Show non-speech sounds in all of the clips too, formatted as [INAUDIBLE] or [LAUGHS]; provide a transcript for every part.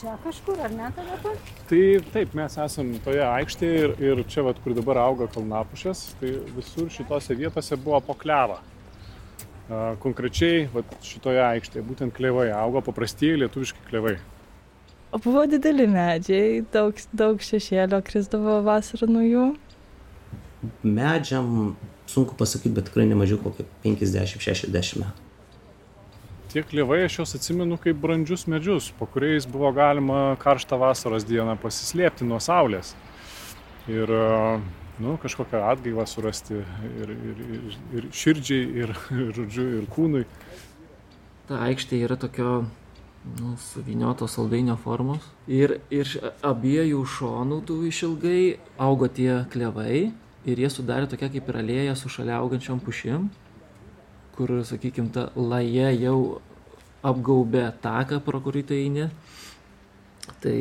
čia kažkur, ar ne, ta vieta? Tai taip, mes esam toje aikštėje ir, ir čia, vat, kur dabar auga kalnapušės, tai visur šitose vietose buvo pokleva. Konkrečiai vat, šitoje aikštėje būtent klevai auga, paprastieji lietuviški klevai. O buvo dideli medžiai, daug, daug šešėlio krisdavo vasarą nuo jų. Medžiam sunku pasakyti, bet tikrai nemažiau kokie 50-60 metų. Tie klevai aš juos atsimenu kaip brandžius medžius, po kuriais buvo galima karštą vasaros dieną pasislėpti nuo saulės. Ir nu, kažkokią atgaivą surasti ir, ir, ir, ir širdžiai, ir, ir, [LAUGHS] žodžiu, ir kūnui. Ta aikštė yra tokio nu, suviniotos saldainio formos. Ir iš abiejų šonų tų išilgai augo tie klevai ir jie sudarė tokia kaip ir alėja su šalia augančiom pušim, kur, sakykime, ta laja jau apgaubė taką, pro kurį tai eini. Tai,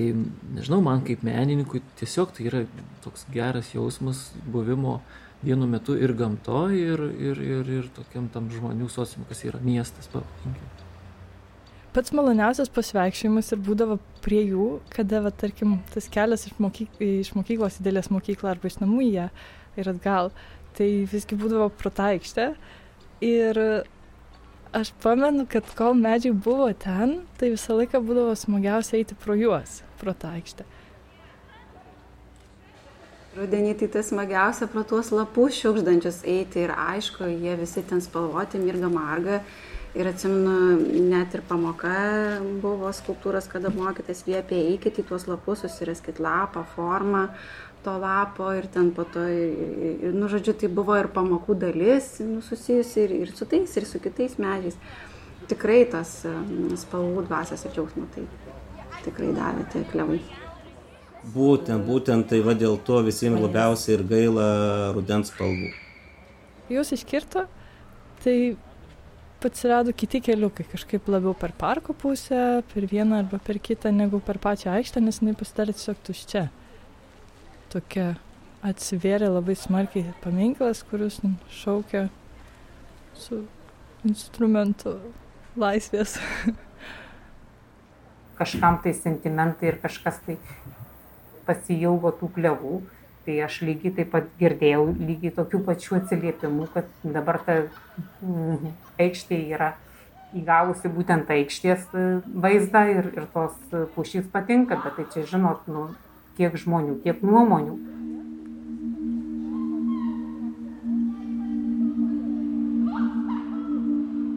nežinau, man kaip menininkui tiesiog tai yra toks geras jausmas buvimo vienu metu ir gamtoje, ir, ir, ir, ir tokiam tam žmonių sociumui, kas yra miestas, pavadinkime pats maloniausias pasivaikščiojimas ir būdavo prie jų, kada, va, tarkim, tas kelias iš, mokyk iš mokyklos į dėlės mokyklą arba iš namų į ją ir atgal, tai visgi būdavo pro tą aikštę. Ir aš pamenu, kad kol medžiai buvo ten, tai visą laiką būdavo smagiausia eiti pro juos, pro tą aikštę. Rudenį tai tas smagiausia pro tuos lapus šiukšdančius eiti ir aišku, jie visi ten spalvoti, mirga marga. Ir atsimenu, net ir pamoka buvo skulptūros, kada mokytas liepė eikit į tuos lapus, susiraskit lapą, formą to lapo ir ten po to, ir, ir, nu, žodžiu, tai buvo ir pamokų dalis, nu, susijusi ir, ir su tais, ir su kitais medžiais. Tikrai tas nu, spalvų dvasias ir džiaugsmo tai tikrai davė tie klevai. Būtent, būtent tai va dėl to visiems labiausiai ir gaila rudens spalvų. Jūs iškirto, tai atsirado kiti keliukai, kažkaip labiau per parko pusę, per vieną arba per kitą, negu per pačią aikštę, nes jinai pasidarė tiesiog tuščia. Tokia atsivėrė labai smarkiai paminklas, kuris šaukia su instrumentu laisvės. [LAUGHS] Kažkam tai sentimentai ir kažkas tai pasijaugo tų klevų tai aš lygiai taip pat girdėjau lygiai tokių pačių atsiliepimų, kad dabar ta mm, aikštė yra įgavusi būtent aikštės e, vaizdą ir, ir tos pušys patinka, bet tai čia žinot, nu, kiek žmonių, kiek nuomonių.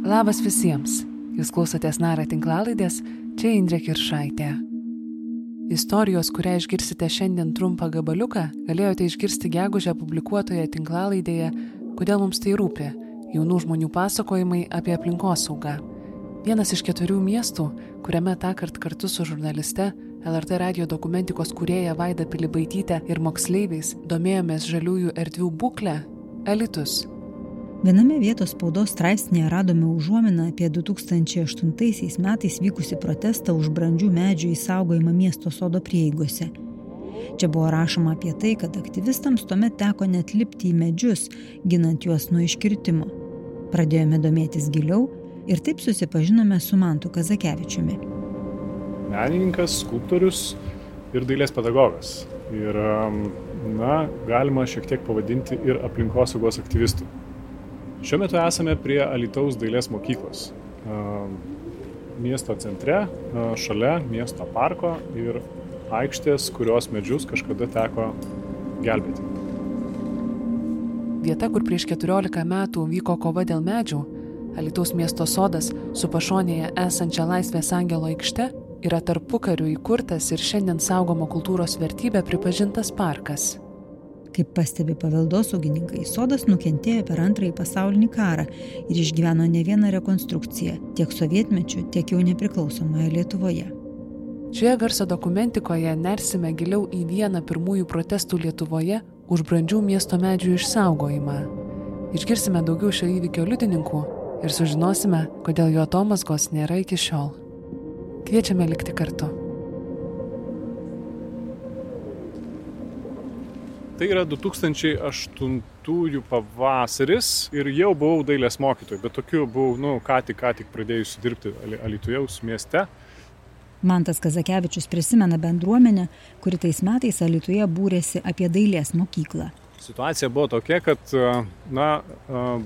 Labas visiems. Jūs klausotės Nara tinklalaidės, čia Indrė Kiršaitė. Istorijos, kurią išgirsite šiandien trumpą gabaliuką, galėjote išgirsti gegužę publikuotoje tinklalaidėje Kodėl mums tai rūpi - jaunų žmonių pasakojimai apie aplinkosaugą. Vienas iš keturių miestų, kuriame tą kartą kartu su žurnaliste LRT radio dokumentikos kūrėja Vaida Pilibaitytė ir moksleiviais domėjomės žaliųjų erdvių būklę - Elitus viename vietos spaudos straipsnyje radome užuominą apie du tūkstančiai aštuntaisiais metais vykusį protestą už brandžių medžių išsaugojimą miesto sodo prieigose. Čia buvo rašoma apie tai kad aktyvistams tuomet teko net lipti į medžius ginant juos nuo iškirtimo. Pradėjome domėtis giliau ir taip susipažinome su mantu kazakevičiumi menininkas skulptorius ir dailės pedagogas ir na galima šiek tiek pavadinti ir aplinkosaugos aktyvistu Šiuo metu esame prie Alitaus dailės mokyklos. Miesto centre, šalia miesto parko ir aikštės, kurios medžius kažkada teko gelbėti. Vieta, kur prieš 14 metų vyko kova dėl medžių, Alitaus miesto sodas su pašonėje esančia Laisvės angelo aikšte yra tarpu karių įkurtas ir šiandien saugomo kultūros vertybė pripažintas parkas. Kaip pastebi paveldosaugininkai sodas nukentėjo per antrąjį pasaulinį karą ir išgyveno ne vieną rekonstrukciją tiek sovietmečiu tiek jau nepriklausomoje lietuvoje. Šioje garso dokumentikoje nersime giliau į vieną pirmųjų protestų lietuvoje už brandžių miesto medžių išsaugojimą. Išgirsime daugiau šio įvykio liudininkų ir sužinosime kodėl jo atomazgos nėra iki šiol kviečiame likti kartu Tai yra 2008 pavasaris ir jau buvau dailės mokytojai, bet tokiu buvau, nu, ką tik, ką tik pradėjusi dirbti Alitujaus mieste. Mantas Kazakevičius prisimena bendruomenę, kuri tais metais Alituje būrėsi apie dailės mokyklą. Situacija buvo tokia, kad na,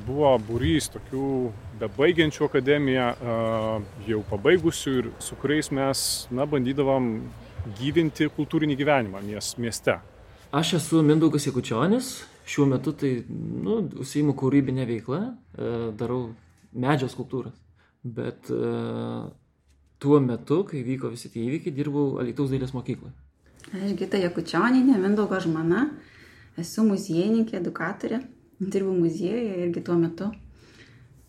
buvo būrys tokių bebaigiančių akademiją, jau pabaigusių ir su kuriais mes na, bandydavom gyvinti kultūrinį gyvenimą mieste. Aš esu Mindaugas Jekučionis, šiuo metu tai nu, užsiimu kūrybinę veiklą, e, darau medžio skulptūras. Bet e, tuo metu, kai vyko visi tie įvykiai, dirbau Alitaus dailės mokykloje. Aš Gita Jakučioninė, Mindaugo žmona, esu muziejininkė, edukatorė, dirbu muziejuje irgi tuo metu.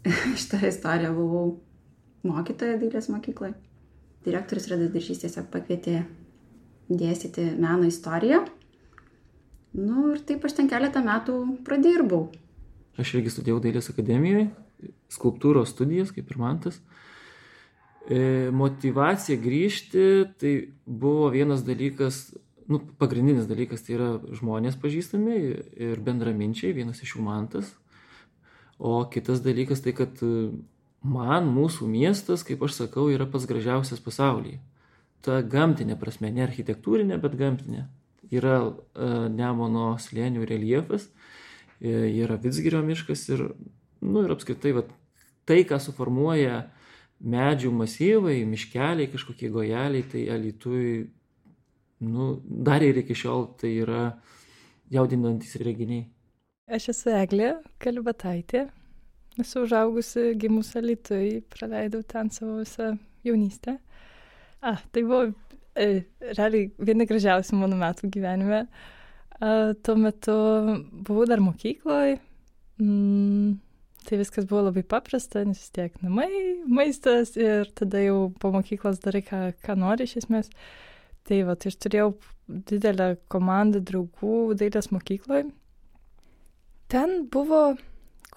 [LAUGHS] Šitą istoriją buvau mokytoja dailės mokykloje. Direktorius Radas Diržys tiesiog pakvietė dėstyti meno istoriją. Nu ir taip aš ten keletą metų pradirbau. Aš irgi studijavau dailės akademijoje, skulptūros studijas, kaip ir mantas. E, motivacija grįžti, tai buvo vienas dalykas, nu, pagrindinis dalykas, tai yra žmonės pažįstami ir bendraminčiai, vienas iš jų mantas. O kitas dalykas tai, kad man mūsų miestas, kaip aš sakau, yra pats gražiausias pasaulyje. Ta gamtinė prasme, ne architektūrinė, bet gamtinė. Yra e, Nemono slėnių reljefas, e, yra Vitsgirio miškas ir, nu, ir apskritai, va, tai, ką suformuoja medžių masyvai, miškeliai, kažkokie gojeliai, tai alitui, nu, dar ir iki šiol tai yra jaudinantis reginiai. Aš esu Eglė Kalibataitė, esu užaugusi gimus alitui, praleidau ten savo visą jaunystę. A, tai buvo e, realiai vieni gražiausių mano metų gyvenime. A, tuo metu buvau dar mokykloje. Mm, tai viskas buvo labai paprasta, nes vis tiek namai, maistas ir tada jau po mokyklos darai, ką, ką nori iš esmės. Tai va, tai aš turėjau didelę komandą draugų dailės mokykloje. Ten buvo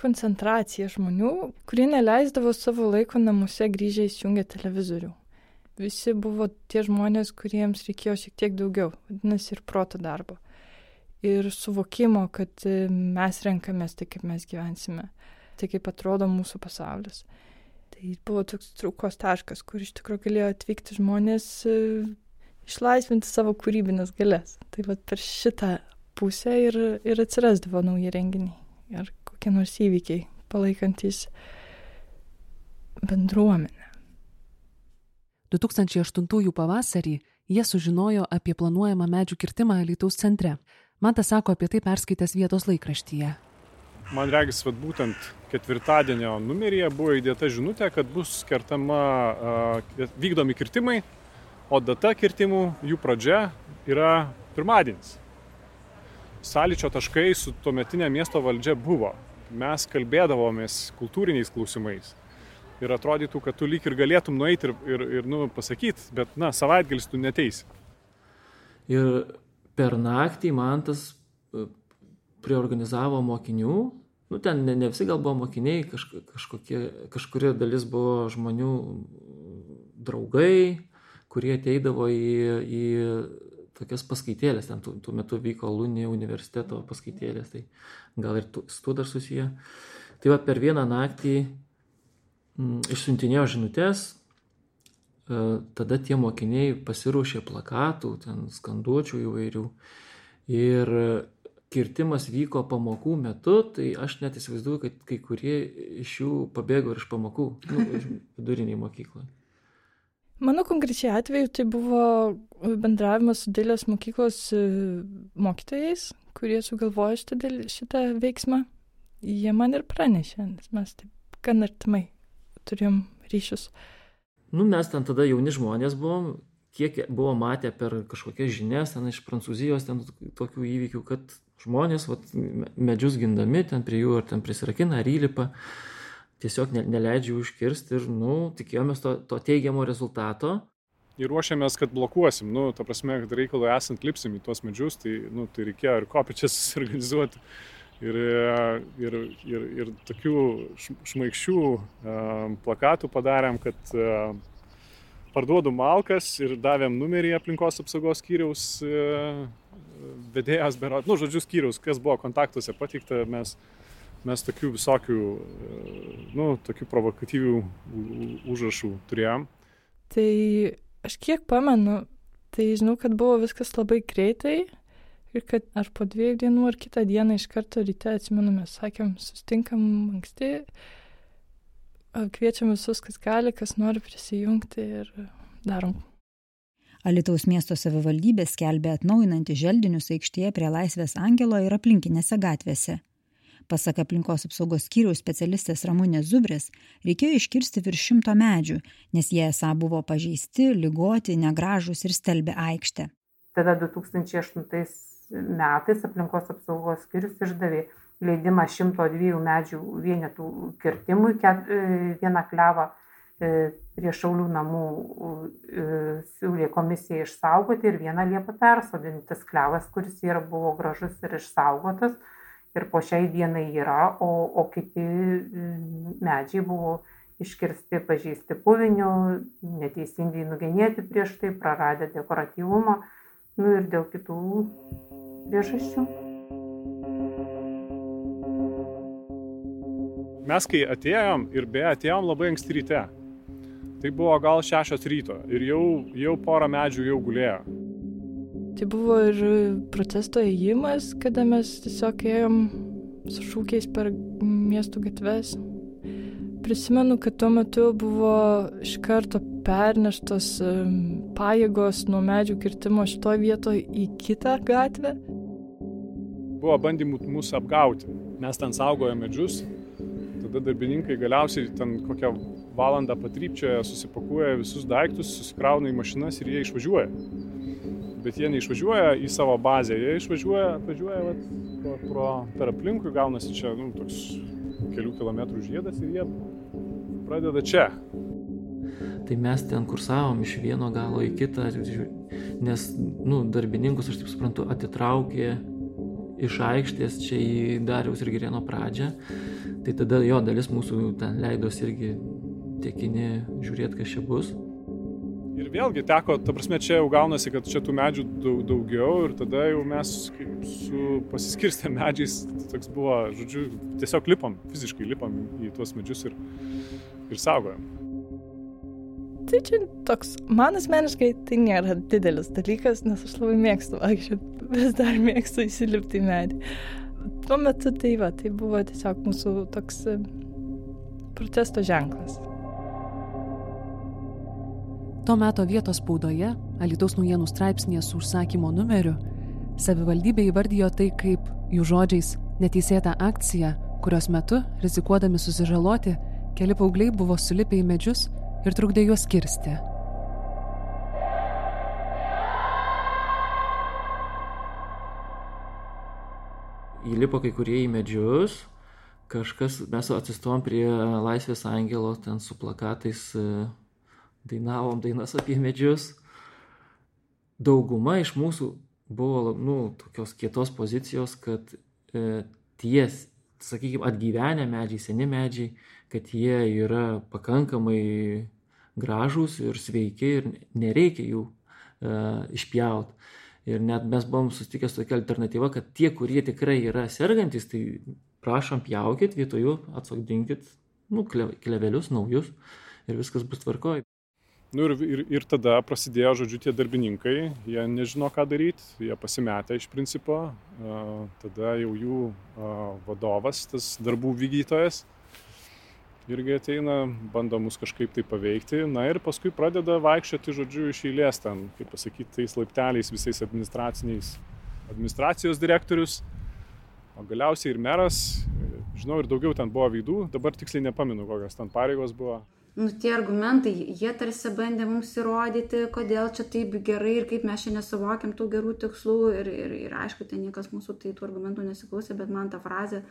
koncentracija žmonių, kurie neleisdavo savo laiko namuose grįžę įsijungę televizorių. Visi buvo tie žmonės, kuriems reikėjo šiek tiek daugiau, vadinasi, ir proto darbo. Ir suvokimo, kad mes renkamės tai, kaip mes gyvensime tai kaip atrodo mūsų pasaulis. Tai buvo toks traukos taškas, kur iš tikrųjų galėjo atvykti žmonės e, išlaisvinti savo kūrybinės galės. Tai va per šitą pusę ir, ir atsirasdavo nauji renginiai ar kokie nors įvykiai palaikantis bendruomenę. 2008 pavasarį jie sužinojo apie planuojamą medžių kirtimą Lietuvos centre. Mantas sako apie tai perskaitęs vietos laikraštyje man regis, vat, būtent ketvirtadienio numeryje buvo įdėta žinutė, kad bus kertama, vykdomi kirtimai, o data kirtimų, jų pradžia yra pirmadienis. Sąlyčio taškai su tuometinė miesto valdžia buvo. Mes kalbėdavomės kultūriniais klausimais. Ir atrodytų, kad tu lyg ir galėtum nueiti ir, ir, ir nu, pasakyti, bet, na, savaitgalis tu neteisi. Ir per naktį man tas priorganizavo mokinių, nu ten ne, ne visi gal buvo mokiniai, kaž, kažkokie, kažkuria dalis buvo žmonių draugai, kurie ateidavo į, į tokias paskaitėlės, ten tuo, tuo metu vyko Lunė universiteto paskaitėlės, tai gal ir tu, su tuo dar susiję. Tai va per vieną naktį m, mm, išsiuntinėjo žinutės, e, tada tie mokiniai pasiruošė plakatų, ten skanduočių įvairių. Ir kirtimas vyko pamokų metu, tai aš net įsivaizduoju, kad kai kurie iš jų pabėgo ir iš pamokų, nu, [LAUGHS] viduriniai mokykloje. Mano konkrečiai atveju tai buvo bendravimas su dailės mokyklos e, mokytojais, kurie sugalvojo šitą, šitą veiksmą. Jie man ir pranešė, nes mes taip gan artimai turėjom ryšius. Nu, mes ten tada jauni žmonės buvom, kiek buvo matę per kažkokias žinias ten iš Prancūzijos, ten tokių įvykių, kad žmonės vat, medžius gindami, ten prie jų ar ten prisirakina, ar įlipa, tiesiog ne, neleidžia jų užkirsti ir, nu, tikėjomės to, to teigiamo rezultato. Ir ruošiamės, kad blokuosim, nu, ta prasme, kad reikalui esant lipsim į tuos medžius, tai, nu, tai reikėjo ir kopičias [LAUGHS] susiorganizuoti. Ir, ir, ir, ir tokių šmaikščių um, plakatų padarėm, kad uh, parduodu malkas ir davėm numerį aplinkos apsaugos skyriaus uh, vedėjas, berot, nu, žodžiu, skyrius, kas buvo kontaktuose pateikta, mes, mes tokių visokių, nu, tokių provokatyvių užrašų turėjom. Tai aš kiek pamenu, tai žinau, kad buvo viskas labai greitai ir kad ar po dviejų dienų ar kitą dieną iš karto ryte atsimenu, mes sakėm, sustinkam anksti, kviečiam visus, kas gali, kas nori prisijungti ir darom. Alitaus miesto savivaldybė skelbė atnaujinantį želdinius aikštėje prie Laisvės Angelo ir aplinkinėse gatvėse. Pasak aplinkos apsaugos skyriaus specialistės Ramūnės Zubrės, reikėjo iškirsti virš šimto medžių, nes jie esą buvo pažeisti, lygoti, negražus ir stelbė aikštę. Tada 2008 metais aplinkos apsaugos skyrius išdavė leidimą 102 medžių vienetų kirtimui, e, vieną klevą e, prie Šaulių namų e, siūlė komisija išsaugoti ir vieną liepą persodinti. Tas klevas, kuris yra buvo gražus ir išsaugotas, ir po šiai dienai yra, o, o kiti mm, medžiai buvo iškirsti pažeisti puviniu, neteisingai nugenėti prieš tai, praradę dekoratyvumą, nu ir dėl kitų priežasčių. Mes kai atėjom ir beje atėjom labai anksti ryte, tai buvo gal šešios ryto ir jau, jau porą medžių jau gulėjo. Tai buvo ir protesto įėjimas, kada mes tiesiog ėjom su šūkiais per miestų gatves. Prisimenu, kad tuo metu buvo iš karto perneštos pajėgos nuo medžių kirtimo šitoje vietoje į kitą gatvę. Buvo bandymų mūsų apgauti. Mes ten saugojo medžius, tada darbininkai galiausiai ten kokią valandą patrypčioje susipakuoja visus daiktus, susikrauna į mašinas ir jie išvažiuoja bet jie neišvažiuoja į savo bazę, jie išvažiuoja, atvažiuoja vat, pro, pro, per aplinkui, gaunasi čia nu, toks kelių kilometrų žiedas ir jie pradeda čia. Tai mes ten kursavom iš vieno galo į kitą, nes nu, darbininkus, aš taip suprantu, atitraukė iš aikštės čia į Dariaus ir Girėno pradžią. Tai tada jo dalis mūsų ten leidos irgi tiekini žiūrėti, kas čia bus. Vėlgi teko, ta prasme, čia jau gaunasi, kad čia tų medžių daug, daugiau ir tada jau mes su pasiskirstę medžiais, toks buvo, žodžiu, tiesiog lipam, fiziškai lipam į tuos medžius ir, ir saugojam. Tai čia toks, man asmeniškai tai nėra didelis dalykas, nes aš labai mėgstu vaikščioti, vis dar mėgstu įsilipti į medį. Tuo metu tai va, tai buvo tiesiog mūsų toks protesto ženklas. Tuo metu vietos spaudoje, Alitaus naujienų straipsnėje su užsakymo numeriu, savivaldybė įvardijo tai kaip, jų žodžiais, neteisėtą akciją, kurios metu, rizikuodami susižaloti, keli paaugliai buvo sulipę į medžius ir trukdė juos kirsti. Įlipo kai kurie į medžius, kažkas, mes atsistom prie Laisvės angelo ten su plakatais dainavom dainas apie medžius. Dauguma iš mūsų buvo, nu, tokios kietos pozicijos, kad e, ties, sakykime, atgyvenę medžiai, seni medžiai, kad jie yra pakankamai gražūs ir sveiki ir nereikia jų e, išpjauti. Ir net mes buvom susitikę su tokia alternatyva, kad tie, kurie tikrai yra sergantis, tai prašom pjaukit, vietoj jų atsoddinkit, nu, klevelius naujus ir viskas bus tvarkoj. Nu ir, ir, ir tada prasidėjo, žodžiu, tie darbininkai, jie nežino, ką daryti, jie pasimetė iš principo, tada jau jų vadovas, tas darbų vykdytojas, irgi ateina, bando mus kažkaip tai paveikti, na ir paskui pradeda vaikščioti, žodžiu, iš eilės ten, kaip pasakyti, tais laipteliais visais administraciniais, administracijos direktorius, o galiausiai ir meras, žinau, ir daugiau ten buvo veidų, dabar tiksliai nepaminu, kokios ten pareigos buvo nu, tie argumentai, jie tarsi bandė mums įrodyti, kodėl čia taip gerai ir kaip mes čia nesuvokiam tų gerų tikslų. Ir, ir, ir aišku, ten niekas mūsų tai tų argumentų nesiklausė, bet man ta frazė,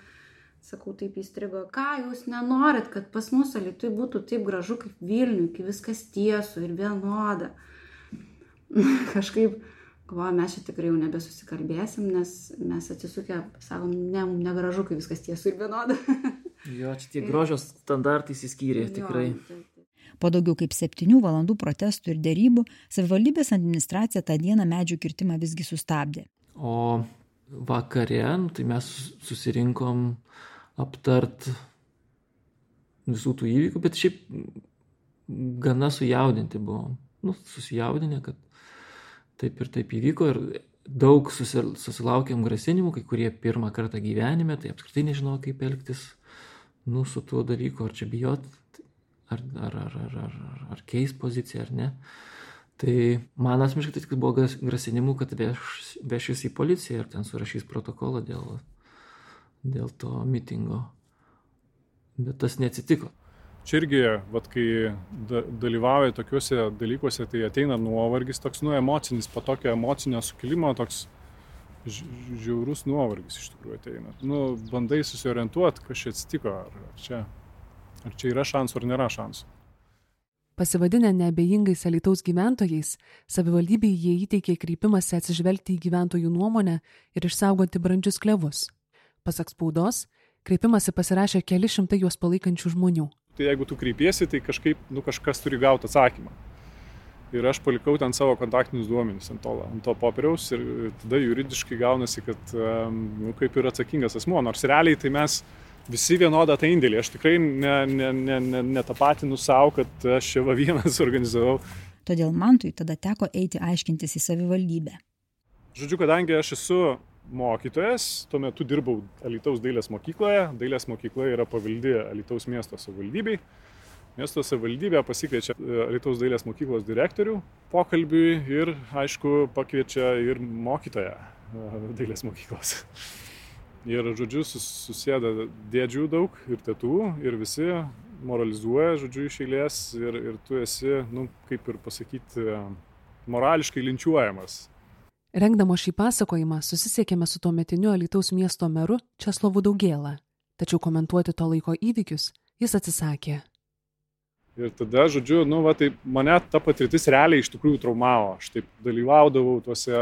sakau, taip įstrigo. Ką jūs nenorit, kad pas mus alitui būtų taip gražu kaip Vilniui, kai viskas tiesų ir vienoda. [LAUGHS] Kažkaip galvoju, mes čia tikrai jau nebesusikalbėsim, nes mes atsisukę, sakom, ne, negražu, kai viskas tiesų ir vienoda. [LAUGHS] Jo, čia tie grožio standartai įsiskyrė tikrai. Po daugiau kaip septynių valandų protestų ir dėrybų savivaldybės administracija tą dieną medžių kirtimą visgi sustabdė. O vakare, nu, tai mes susirinkom aptart visų tų įvykių, bet šiaip gana sujaudinti buvom. nu, susijaudinę, kad taip ir taip įvyko ir daug susilaukėm grasinimų, kai kurie pirmą kartą gyvenime, tai apskritai nežinau, kaip elgtis nu, su tuo dalyku, ar čia bijot, ar, ar, ar, ar, ar, ar keis poziciją, ar ne. Tai man asmeniškai tai buvo grasinimų, kad veš, vešis į policiją ir ten surašys protokolą dėl, dėl to mitingo. Bet tas neatsitiko. Čia irgi, vat, kai da, dalyvauja tokiuose dalykuose, tai ateina nuovargis, toks nu emocinis, po tokio emocinio sukilimo, toks žiaurus nuovargis iš tikrųjų ateina. Nu, bandai susiorientuoti, kas čia atsitiko, ar, ar, čia, ar čia yra šansų ar nėra šansų. Pasivadinę neabejingais Alitaus gyventojais, savivaldybei jie įteikė kreipimąsi atsižvelgti į gyventojų nuomonę ir išsaugoti brandžius klevus. Pasak spaudos, kreipimąsi pasirašė keli šimtai juos palaikančių žmonių. Tai jeigu tu kreipiesi, tai kažkaip, nu, kažkas turi gauti atsakymą ir aš palikau ten savo kontaktinius duomenis ant to, ant to popieriaus ir tada juridiškai gaunasi, kad nu, kaip ir atsakingas asmuo, nors realiai tai mes visi vienodą tą indėlį, aš tikrai netapatinu ne, ne, ne, ne savo, kad aš čia va vienas organizavau. Todėl Mantui tada teko eiti aiškintis į savivaldybę. Žodžiu, kadangi aš esu mokytojas, tuo metu dirbau Alitaus dailės mokykloje, dailės mokykla yra pavaldi Alitaus miesto savivaldybei, Miesto savivaldybė pasikviečia e, Lietuvos dailės mokyklos direktorių pokalbiui ir, aišku, pakviečia ir mokytoją e, dailės mokyklos. Ir, žodžiu, susėda dėdžių daug ir tėtų ir visi moralizuoja, žodžiu, iš eilės ir, ir tu esi, nu, kaip ir pasakyti, morališkai linčiuojamas. Rengdamo šį pasakojimą susisiekėme su tuo metiniu Alitaus miesto meru Česlovu Daugėlą, tačiau komentuoti to laiko įvykius jis atsisakė. Ir tada, žodžiu, nu, va, tai mane ta patirtis realiai iš tikrųjų traumavo. Aš taip dalyvaudavau tuose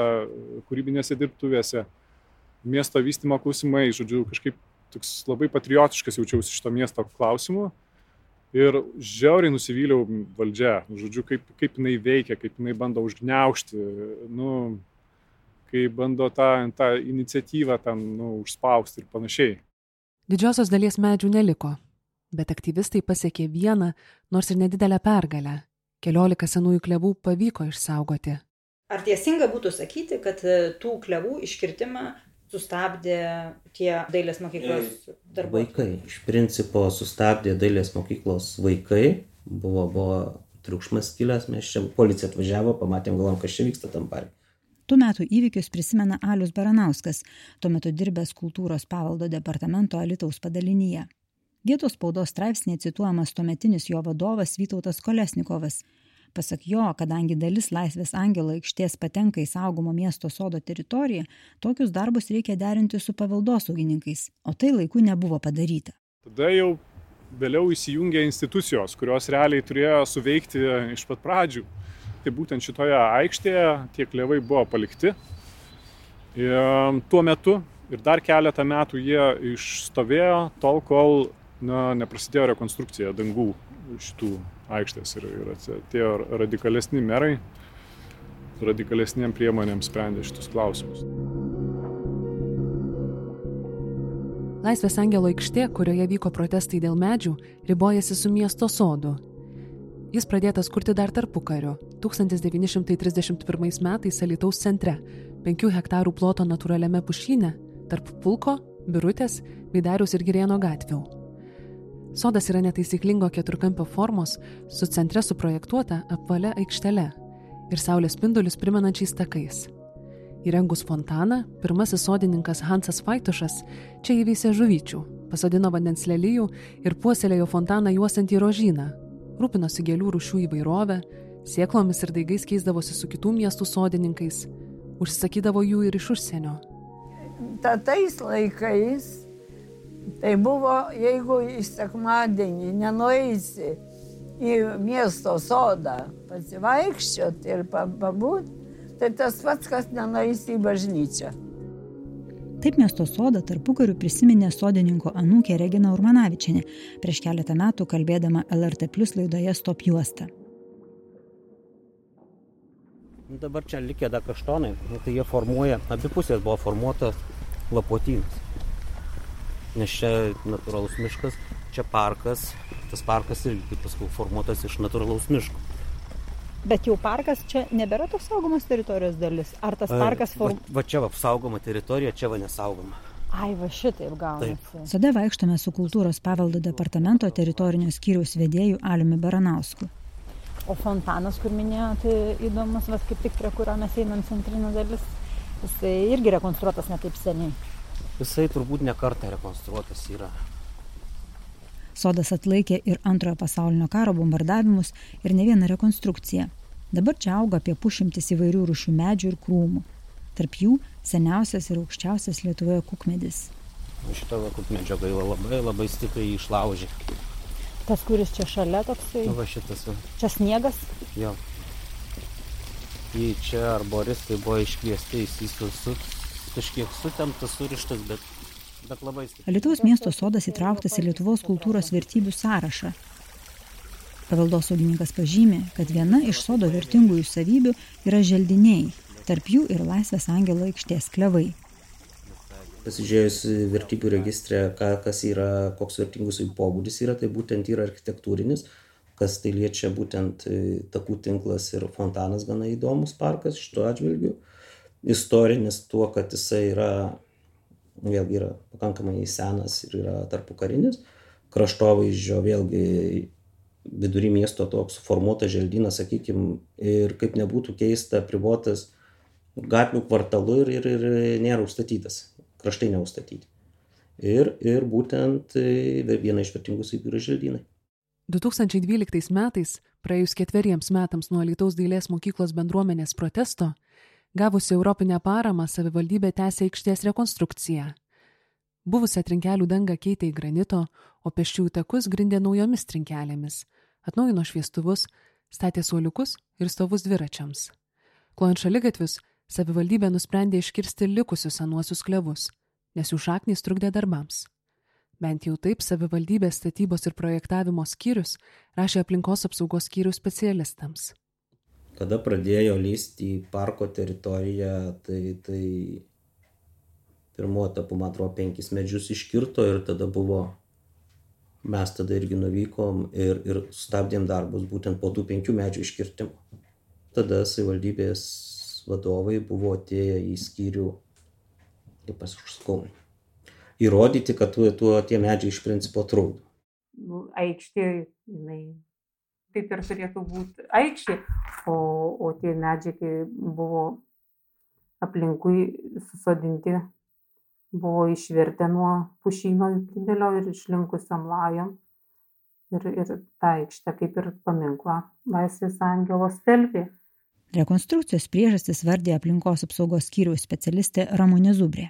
kūrybinėse dirbtuvėse, miesto vystimo klausimai, žodžiu, kažkaip toks labai patriotiškas jaučiausi šito miesto klausimu. Ir žiauriai nusivyliau valdžia, žodžiu, kaip, kaip jinai veikia, kaip jinai bando užgneušti, nu, kai bando tą, tą iniciatyvą ten nu, užspausti ir panašiai. Didžiosios dalies medžių neliko, bet aktyvistai pasiekė vieną, nors ir nedidelę pergalę. Keliolika senųjų klevų pavyko išsaugoti. Ar teisinga būtų sakyti, kad e, tų klevų iškirtimą sustabdė tie dailės mokyklos darbuotojai? Vaikai. Iš principo sustabdė dailės mokyklos vaikai. Buvo, buvo triukšmas kilęs, mes čia policija atvažiavo, pamatėm, galvom, kas čia vyksta tam parke. Tų metų įvykius prisimena Alius Baranauskas, tuo metu dirbęs kultūros pavaldo departamento Alitaus padalinyje. Vietos spaudos straipsnėje cituojamas tuometinis jo vadovas Vytautas Kolesnikovas. Pasak jo, kadangi dalis Laisvės angelo aikštės patenka į saugomo miesto sodo teritoriją, tokius darbus reikia derinti su paveldosaugininkais, o tai laiku nebuvo padaryta. Tada jau vėliau įsijungė institucijos, kurios realiai turėjo suveikti iš pat pradžių. Tai būtent šitoje aikštėje tie klevai buvo palikti. Ir tuo metu ir dar keletą metų jie išstovėjo tol, kol na, neprasidėjo rekonstrukcija dangų šitų aikštės ir, ir atėjo radikalesni merai, radikalesniem priemonėm sprendė šitus klausimus. Laisvės angelo aikštė, kurioje vyko protestai dėl medžių, ribojasi su miesto sodu. Jis pradėtas kurti dar tarpu kariu, 1931 metais Alitaus centre, 5 hektarų ploto natūraliame pušyne, tarp Pulko, Birutės, Vidariaus ir Girėno gatvių. Sodas yra netaisyklingo keturkampio formos, su centre suprojektuota apvalia aikštele ir saulės spindulius primenančiais takais. Įrengus fontaną, pirmasis sodininkas Hansas Faitušas čia įveisė žuvyčių, pasodino vandens lelyjų ir puoselėjo fontaną juosiantį rožyną, rūpinosi gėlių rūšių įvairovę, sieklomis ir daigais keisdavosi su kitų miestų sodininkais, užsakydavo jų ir iš užsienio. Tais laikais Tai buvo, jeigu į sekmadienį nenueisi į miesto sodą pasivaikščioti ir pabūti, tai tas pats, kas nenueisi į bažnyčią. Taip miesto sodą tarpu karių prisiminė sodininko anūkė Regina Urmanavičianė prieš keletą metų kalbėdama LRT Plus laidoje Stop juosta. Nu, dabar čia likę dar kaštonai, nu, tai jie formuoja, abi pusės buvo formuotas lapotynas nes čia natūralus miškas, čia parkas, tas parkas irgi, kaip pasakau, formuotas iš natūralaus miško. Bet jau parkas čia nebėra tos saugomos teritorijos dalis. Ar tas parkas form... Va, va čia va saugoma teritorija, čia va nesaugoma. Ai, va šitaip gaunasi. Sode vaikštome su kultūros paveldo departamento teritorinio skyriaus vedėju Aliumi Baranausku. O fontanas, kur minėjo, tai įdomus, vas kaip tik prie kurio mes einam centrinė dalis, jisai irgi rekonstruotas netaip seniai. Jisai turbūt ne kartą rekonstruotas yra. Sodas atlaikė ir antrojo pasaulinio karo bombardavimus ir ne vieną rekonstrukciją. Dabar čia auga apie pušimtis įvairių rušių medžių ir krūmų. Tarp jų seniausias ir aukščiausias Lietuvoje kukmedis. Šitą kukmedžio gaila labai labai stipriai išlaužė. Tas, kuris čia šalia toksai. Nu, va šitas. Va. Čia sniegas. Jo. Į čia arboristai buvo iškviesti, su, kažkiek sutemtas, surištas, bet, bet labai stipriai. Lietuvos miesto sodas įtrauktas į Lietuvos kultūros vertybių sąrašą. Paveldosaugininkas pažymė, kad viena iš sodo vertingųjų savybių yra želdiniai, tarp jų ir Laisvės angelo aikštės klevai. Pasižiūrėjus vertybių registrę, kas yra, koks vertingus jų pobūdis yra, tai būtent yra architektūrinis, kas tai liečia būtent e, takų tinklas ir fontanas gana įdomus parkas šituo atžvilgiu. Istorinis tuo, kad jisai yra, vėlgi yra pakankamai senas ir yra tarpu karinis. Kraštovaizdžio vėlgi vidury miesto toks formuotas želdynas, sakykime, ir kaip nebūtų keista, privotas gatvių kvartalu ir, ir, ir nėra užstatytas, kraštai neužstatyti. Ir, ir būtent e, viena iš vertingų savybių yra želdynai. 2012 metais, praėjus ketveriems metams nuo Lietuvos dailės mokyklos bendruomenės protesto, gavusi Europinę paramą savivaldybė tęsė aikštės rekonstrukciją. Buvusią trinkelių dangą keitė į granito, o pėsčiųjų takus grindė naujomis trinkelėmis, atnaujino šviestuvus, statė suoliukus ir stovus dviračiams. Klojant šaligatvius, savivaldybė nusprendė iškirsti likusius senuosius klevus, nes jų šaknys trukdė darbams. Bent jau taip savivaldybės statybos ir projektavimo skyrius rašė aplinkos apsaugos skyrių specialistams. Kada pradėjo lysti į parko teritoriją, tai, tai pirmo etapu, man atrodo, penkis medžius iškirto ir tada buvo, mes tada irgi nuvykom ir, ir stabdėm darbus būtent po tų penkių medžių iškirtimo. Tada savivaldybės vadovai buvo atėję į skyrių, kaip aš sakau, įrodyti, kad tuo, tuo tie medžiai iš principo trukdo. Nu, aikštė, jinai taip ir turėtų būti aikštė, o, o tie medžiai, kai buvo aplinkui susodinti, buvo išvertę nuo pušyno didelio ir išlinkusiam lajam. Ir, ir tą aikštę kaip ir paminklą Laisvės Angelos telpė. Rekonstrukcijos priežastis vardė aplinkos apsaugos skyriaus specialistė Ramonė Zubrė.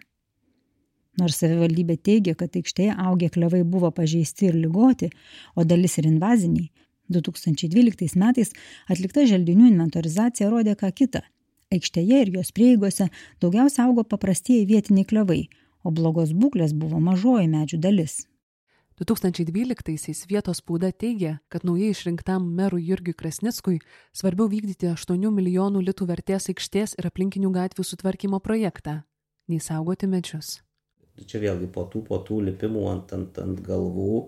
Nors savivaldybė teigia, kad aikštėje augę klevai buvo pažeisti ir lygoti, o dalis ir invaziniai, 2012 metais atlikta želdinių inventorizacija rodė ką kitą. Aikštėje ir jos prieigose daugiausia augo paprastieji vietiniai klevai, o blogos būklės buvo mažoji medžių dalis. 2012-aisiais vietos spauda teigia, kad naujai išrinktam merui Jurgiui Krasnickui svarbiau vykdyti 8 milijonų litų vertės aikštės ir aplinkinių gatvių sutvarkymo projektą, nei saugoti medžius. Čia vėlgi po tų, po tų lipimų ant, ant, ant galvų,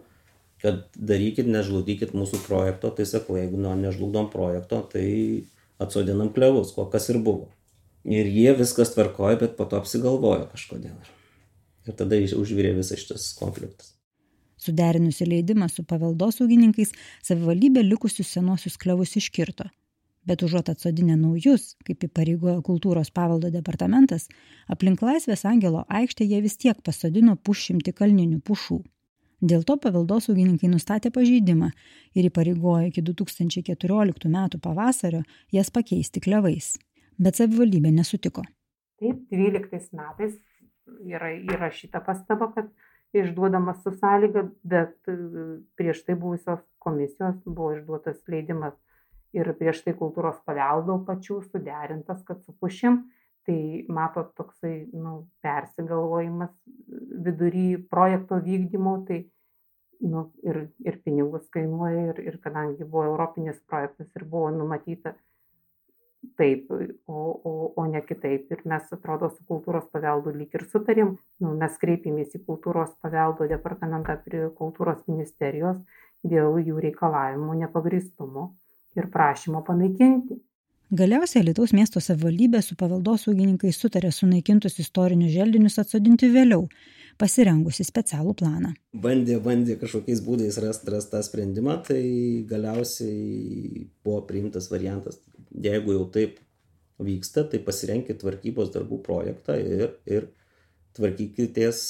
kad darykit, nežlugdykit mūsų projekto, tai sakau, jeigu nu, nežlugdom projekto, tai atsodinam klevus, ko kas ir buvo. Ir jie viskas tvarkoja, bet po to apsigalvojo kažkodėl. Ir tada užvirė visas šitas konfliktas. Suderinusi leidimą su paveldosaugininkais, savivaldybė likusius senosius klevus iškirto. Bet užuot atsodinę naujus, kaip įpareigojo kultūros paveldo departamentas, aplink Laisvės angelo aikštę jie vis tiek pasodino pušimti kalninių pušų. Dėl to paveldosaugininkai nustatė pažeidimą ir įpareigojo iki 2014 metų pavasario jas pakeisti klevais. Bet savivaldybė nesutiko. Taip, 12 metais yra įrašyta pastaba, kad išduodamas su sąlyga, bet e, prieš tai buvusios komisijos buvo išduotas leidimas ir prieš tai kultūros paveldo pačių suderintas, kad su pušim, tai matot toksai nu, persigalvojimas vidury projekto vykdymo, tai nu, ir, ir pinigus kainuoja, ir, ir kadangi buvo europinis projektas ir buvo numatyta taip o o o ne kitaip ir mes atrodo su kultūros paveldu lyg ir sutarėm nu mes kreipėmės į kultūros paveldo departamentą prie kultūros ministerijos dėl jų reikalavimų nepagrįstumo ir prašymo panaikinti. Galiausiai Lietuvos miesto savivaldybė su paveldosaugininkais sutarė sunaikintus istorinius želdinius atsodinti vėliau, pasirengusi specialų planą. Bandė, bandė kažkokiais būdais rasti rast tą sprendimą, tai galiausiai buvo priimtas variantas, jeigu jau taip vyksta, tai pasirenkit tvarkybos darbų projektą ir, ir tvarkykitės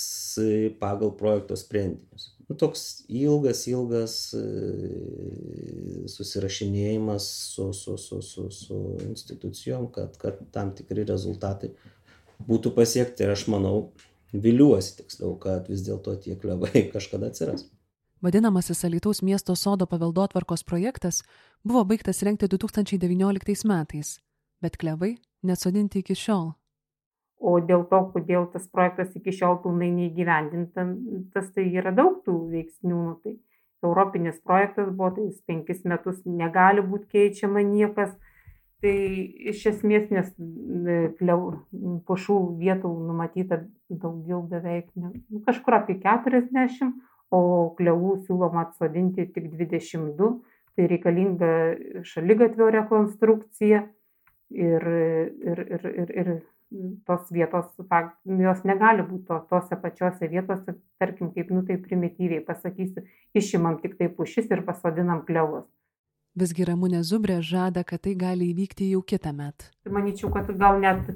pagal projekto sprendinius nu, toks ilgas, ilgas e, susirašinėjimas su, su, su, su, su institucijom, kad, kad tam tikri rezultatai būtų pasiekti. Ir aš manau, viliuosi tiksliau, kad vis dėlto tie klevai [LAUGHS] kažkada atsiras. Vadinamasis Alitaus miesto sodo paveldotvarkos projektas buvo baigtas renkti 2019 metais, bet klevai nesodinti iki šiol o dėl to kodėl tas projektas iki šiol pilnai neįgyvendintas tai yra daug tų veiksnių nu tai europinis projektas buvo tai jis penkis metus negali būt keičiama niekas. Tai iš esmės nes klev pušų vietų numatyta daugiau beveik ne nu kažkur apie keturiasdešim o klevų siūloma atsodinti tik dvidešim du. Tai reikalinga šaligatvio rekonstrukcija ir ir ir ir ir tos vietos jos negali būt to tose pačiose vietose tarkim kaip nu taip primityviai pasakysiu išimam tiktai pušis ir pasodinam klevus. Visgi ramunė zubrė žada kad tai gali įvykti jau kitąmet manyčiau kad gal net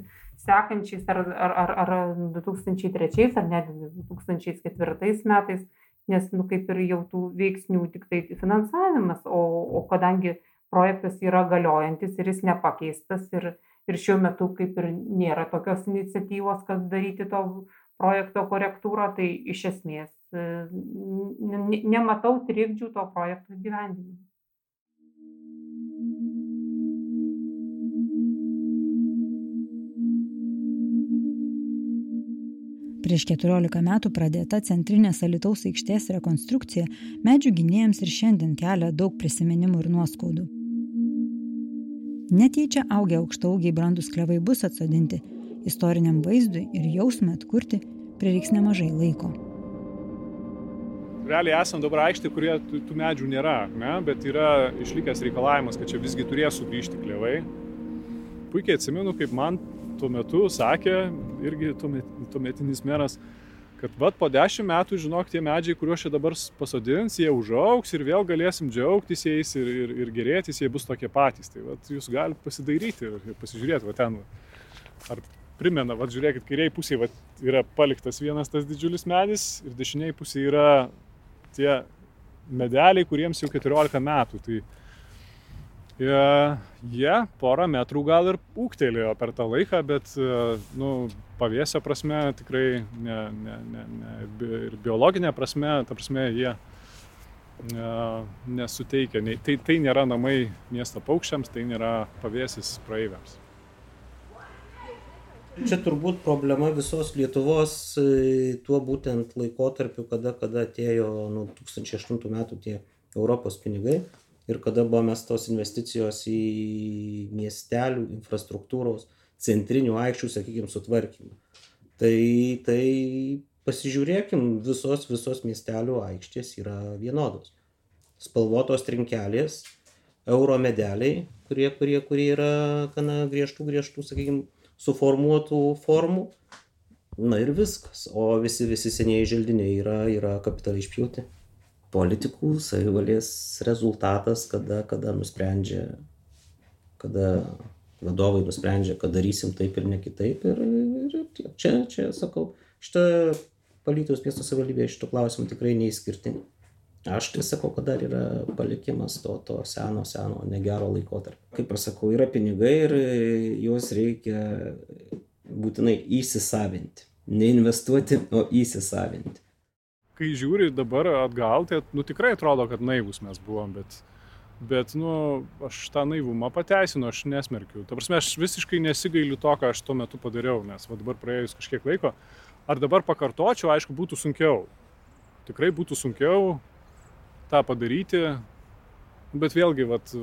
sekančiais ar ar ar ar du tūkstančiai trečiais ar net du tūkstančiai ketvirtais metais nes nu kaip ir jau tų veiksnių tiktai finansavimas o o kadangi projektas yra galiojantis ir jis nepakeistas ir ir šiuo metu kaip ir nėra tokios iniciatyvos kad daryti to projekto korektūrą tai iš esmės e, nematau trikdžių to projekto įgyvendinimui Prieš 14 metų pradėta centrinės Alitaus aikštės rekonstrukcija medžių gynėjams ir šiandien kelia daug prisiminimų ir nuoskaudų. Net jei čia augę aukštaugiai brandus klevai bus atsodinti, istoriniam vaizdui ir jausmui atkurti prireiks nemažai laiko. Realiai esam dabar aikštė, kurie tų medžių nėra, ne? bet yra išlikęs reikalavimas, kad čia visgi turės sugrįžti klevai. Puikiai atsimenu, kaip man tuo metu sakė irgi tuometinis meras, kad vat po dešimt metų, žinok, tie medžiai, kuriuos čia dabar pasodins, jie užauks ir vėl galėsim džiaugtis jais ir, ir, ir gerėtis, jie bus tokie patys. Tai vat, jūs galite pasidairyti ir, ir pasižiūrėti, va ten, ar primena, va žiūrėkit, kairiai pusėje va, yra paliktas vienas tas didžiulis medis ir dešiniai pusėje yra tie medeliai, kuriems jau 14 metų. Tai jie porą metrų gal ir ūktelėjo per tą laiką, bet nu, pavėsio prasme tikrai ne, ne, ne, ne, ir biologinė prasme, ta prasme jie nesuteikia. Tai, tai nėra namai miesto paukščiams, tai nėra pavėsis praeiviams. Čia turbūt problema visos Lietuvos e, tuo būtent laikotarpiu, kada, kada atėjo nu, 2008 metų tie Europos pinigai ir kada buvo mestos investicijos į miestelių infrastruktūros, centrinių aikščių, sakykime, sutvarkymą. Tai, tai pasižiūrėkim, visos, visos miestelių aikštės yra vienodos. Spalvotos trinkelės, euro medeliai, kurie, kurie, kurie yra gana griežtų, griežtų, sakykime, suformuotų formų. Na ir viskas. O visi, visi senieji želdiniai yra, yra kapitaliai išpjauti politikų, savivalės rezultatas, kada, kada nusprendžia, kada vadovai nusprendžia, kad darysim taip ir ne kitaip. Ir, ir čia, čia, sakau, šitą Palytaus miesto savivaldybė šito klausimu tikrai neįskirtinė. Aš tai sakau, kad dar yra palikimas to, to seno, seno, negero laikotarpio. Kaip aš sakau, yra pinigai ir juos reikia būtinai įsisavinti. Neinvestuoti, o įsisavinti kai žiūri dabar atgal, tai nu, tikrai atrodo, kad naivus mes buvom, bet, bet nu, aš tą naivumą pateisinu, aš nesmerkiu. Ta prasme, aš visiškai nesigailiu to, ką aš tuo metu padariau, nes va, dabar praėjus kažkiek laiko, ar dabar pakartočiau, aišku, būtų sunkiau. Tikrai būtų sunkiau tą padaryti, bet vėlgi, vat,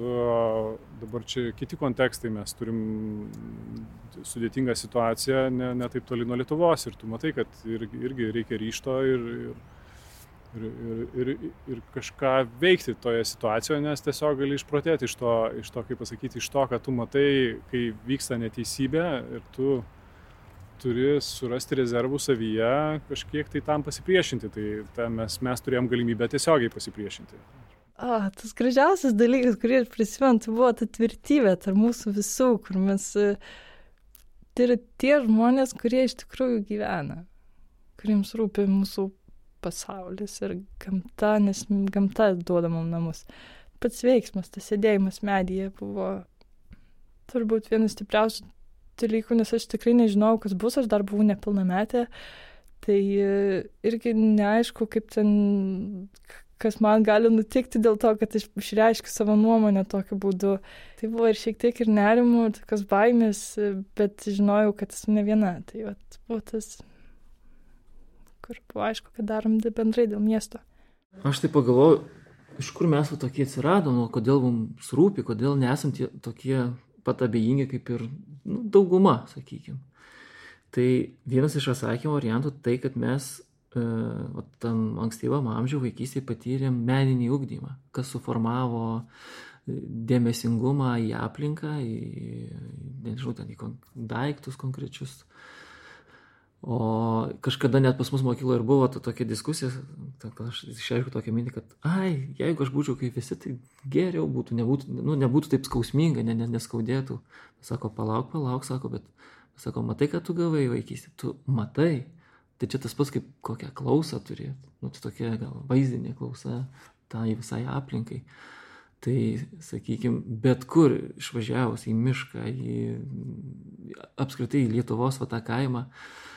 dabar čia kiti kontekstai, mes turim sudėtingą situaciją, ne, ne taip toli nuo Lietuvos ir tu matai, kad irgi, irgi reikia ryšto ir, ir ir, ir, ir, ir kažką veikti toje situacijoje, nes tiesiog gali išprotėti iš to, iš to, kaip pasakyti, iš to, kad tu matai, kai vyksta neteisybė ir tu turi surasti rezervų savyje, kažkiek tai tam pasipriešinti. Tai ta, mes, mes turėjom galimybę tiesiogiai pasipriešinti. O, tas gražiausias dalykas, kurį aš prisimenu, tai buvo ta tvirtybė tarp mūsų visų, kur mes, tai yra tie žmonės, kurie iš tikrųjų gyvena, kuriems rūpi mūsų pasaulis ir gamta, nes gamta duoda mums namus. Pats veiksmas, tas sėdėjimas medyje buvo turbūt vienas stipriausių dalykų, nes aš tikrai nežinau, kas bus, aš dar buvau nepilnametė, tai e, irgi neaišku, kaip ten, kas man gali nutikti dėl to, kad aš išreiškiu savo nuomonę tokiu būdu. Tai buvo ir šiek tiek ir nerimų, tokios baimės, bet žinojau, kad esu ne viena. Tai vat, buvo tas kur buvo aišku, kad darom bendrai dėl miesto. Aš tai pagalvoju, iš kur mes tokie atsiradom, kodėl mums rūpi, kodėl nesam tie, tokie pat abejingi kaip ir nu, dauguma, sakykime. Tai vienas iš atsakymo variantų tai, kad mes e, tam ankstyvam amžiui vaikystėje patyrėm meninį ugdymą, kas suformavo e, dėmesingumą į aplinką, į, nežinau, ten į daiktus konkrečius, O kažkada net pas mus mokykloje ir buvo ta tokia diskusija, kad aš išreiškiu tokią mintį, kad, ai, jeigu aš būčiau kaip visi, tai geriau būtų, nebūtų, nu, nebūtų taip skausminga, ne, ne, neskaudėtų. Sako, palauk, palauk, sako, bet, sako, matai, kad tu gavai vaikystė, tu matai. Tai čia tas pats kaip kokią klausą turėti, nu, tai tokia gal vaizdinė klausa tai visai aplinkai. Tai, sakykime, bet kur išvažiavus į mišką, į apskritai į Lietuvos va tą kaimą, uh,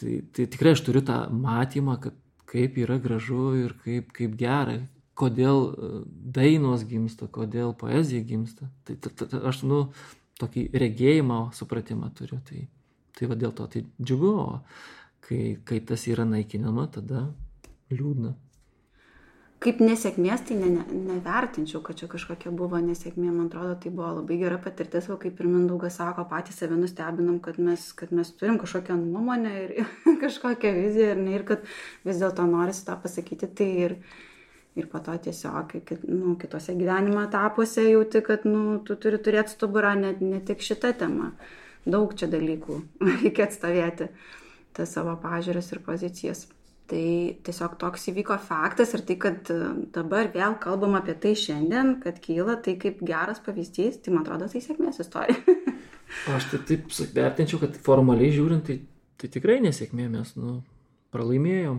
Tai, tai tikrai aš turiu tą matymą, kad kaip yra gražu ir kaip, kaip gera, kodėl e, dainos gimsta, kodėl poezija gimsta. Tai, tai, tai aš, nu, tokį regėjimą, supratimą turiu. Tai, tai va dėl to tai džiugu, o kai, kai tas yra naikinama, tada liūdna kaip nesėkmės, tai ne, ne, nevertinčiau, kad čia kažkokia buvo nesėkmė. Man atrodo, tai buvo labai gera patirtis, o kaip ir Mindaugas sako, patys save nustebinam, kad mes, kad mes turim kažkokią nuomonę ir [LAUGHS] kažkokią viziją ir, ne, ir kad vis dėlto norisi tą pasakyti. Tai ir, ir po to tiesiog nu, kitose gyvenimo etapuose jauti, kad nu, tu turi turėti stuburą ne, ne tik šitą temą. Daug čia dalykų [LAUGHS] reikia atstovėti tas savo pažiūras ir pozicijas. Tai tiesiog toks įvyko faktas ir tai, kad e, dabar vėl kalbam apie tai šiandien, kad kyla tai kaip geras pavyzdys, tai man atrodo tai sėkmės istorija. [LAUGHS] Aš tai taip vertinčiau, kad formaliai žiūrint, tai, tai tikrai nesėkmė mes, nu, pralaimėjom.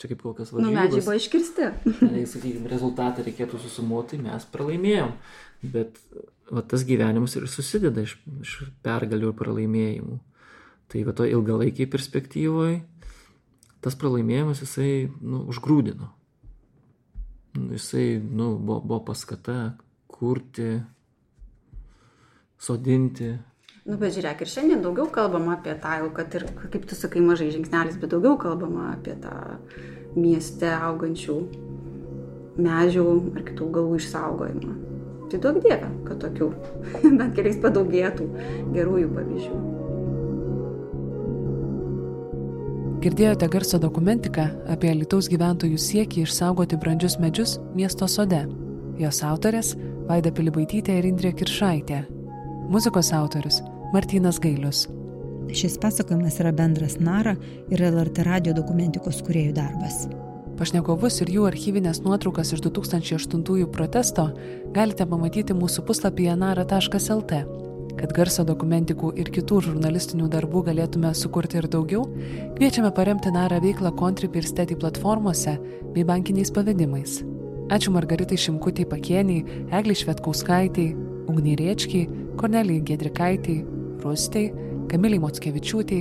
Čia kaip kokias varžybas. Nu, medžiai buvo iškirsti. [LAUGHS] Jei, sakykime, rezultatą reikėtų susumuoti, mes pralaimėjom. Bet va, tas gyvenimas ir susideda iš, iš pergalių ir pralaimėjimų. Tai va to ilgalaikiai perspektyvoje tas pralaimėjimas jisai nu, užgrūdino. Nu, jisai nu, buvo, buvo paskata kurti, sodinti. Nu, bet žiūrėk, ir šiandien daugiau kalbama apie tą, jau kad ir, kaip tu sakai, mažai žingsnelis, bet daugiau kalbama apie tą mieste augančių medžių ar kitų augalų išsaugojimą. Tai daug dievė, kad tokių [LAUGHS] bent keliais padaugėtų gerųjų pavyzdžių. Girdėjote garso dokumentiką apie Lietuvos gyventojų siekį išsaugoti brandžius medžius miesto sode. Jos autorės - Vaida Pilibaitytė ir Indrė Kiršaitė. Muzikos autorius - Martinas Gailius. Šis pasakojimas yra bendras NARA ir LRT radio dokumentikos kuriejų darbas. Pašnekovus ir jų archyvinės nuotraukas iš 2008 protesto galite pamatyti mūsų puslapyje nara.lt. Kad garso dokumentikų ir kitų žurnalistinių darbų galėtume sukurti ir daugiau, kviečiame paremti narą veiklą Contrib ir Steti platformose bei bankiniais pavedimais. Ačiū Margaritai Šimkutį Pakieniai, Egliai Švetkauskaitį, Ugniai Riečkiai, Kornelijai Gedrikaitį, Rustei, Kamiliai Motskevičiūtį,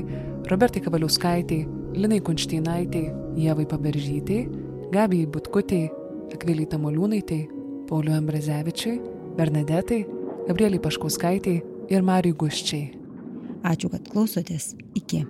Robertai Kavaliauskaitį, Linai Kunšteinaitį, Jevai Paberžytį, Gabijai Butkutį, Akviliai Tamoliūnaitai, Pauliu Ambrezevičiui, Bernadetai, Gabrieliai Paškauskaitį ir Mariui Guščiai. Ačiū, kad klausotės. Iki.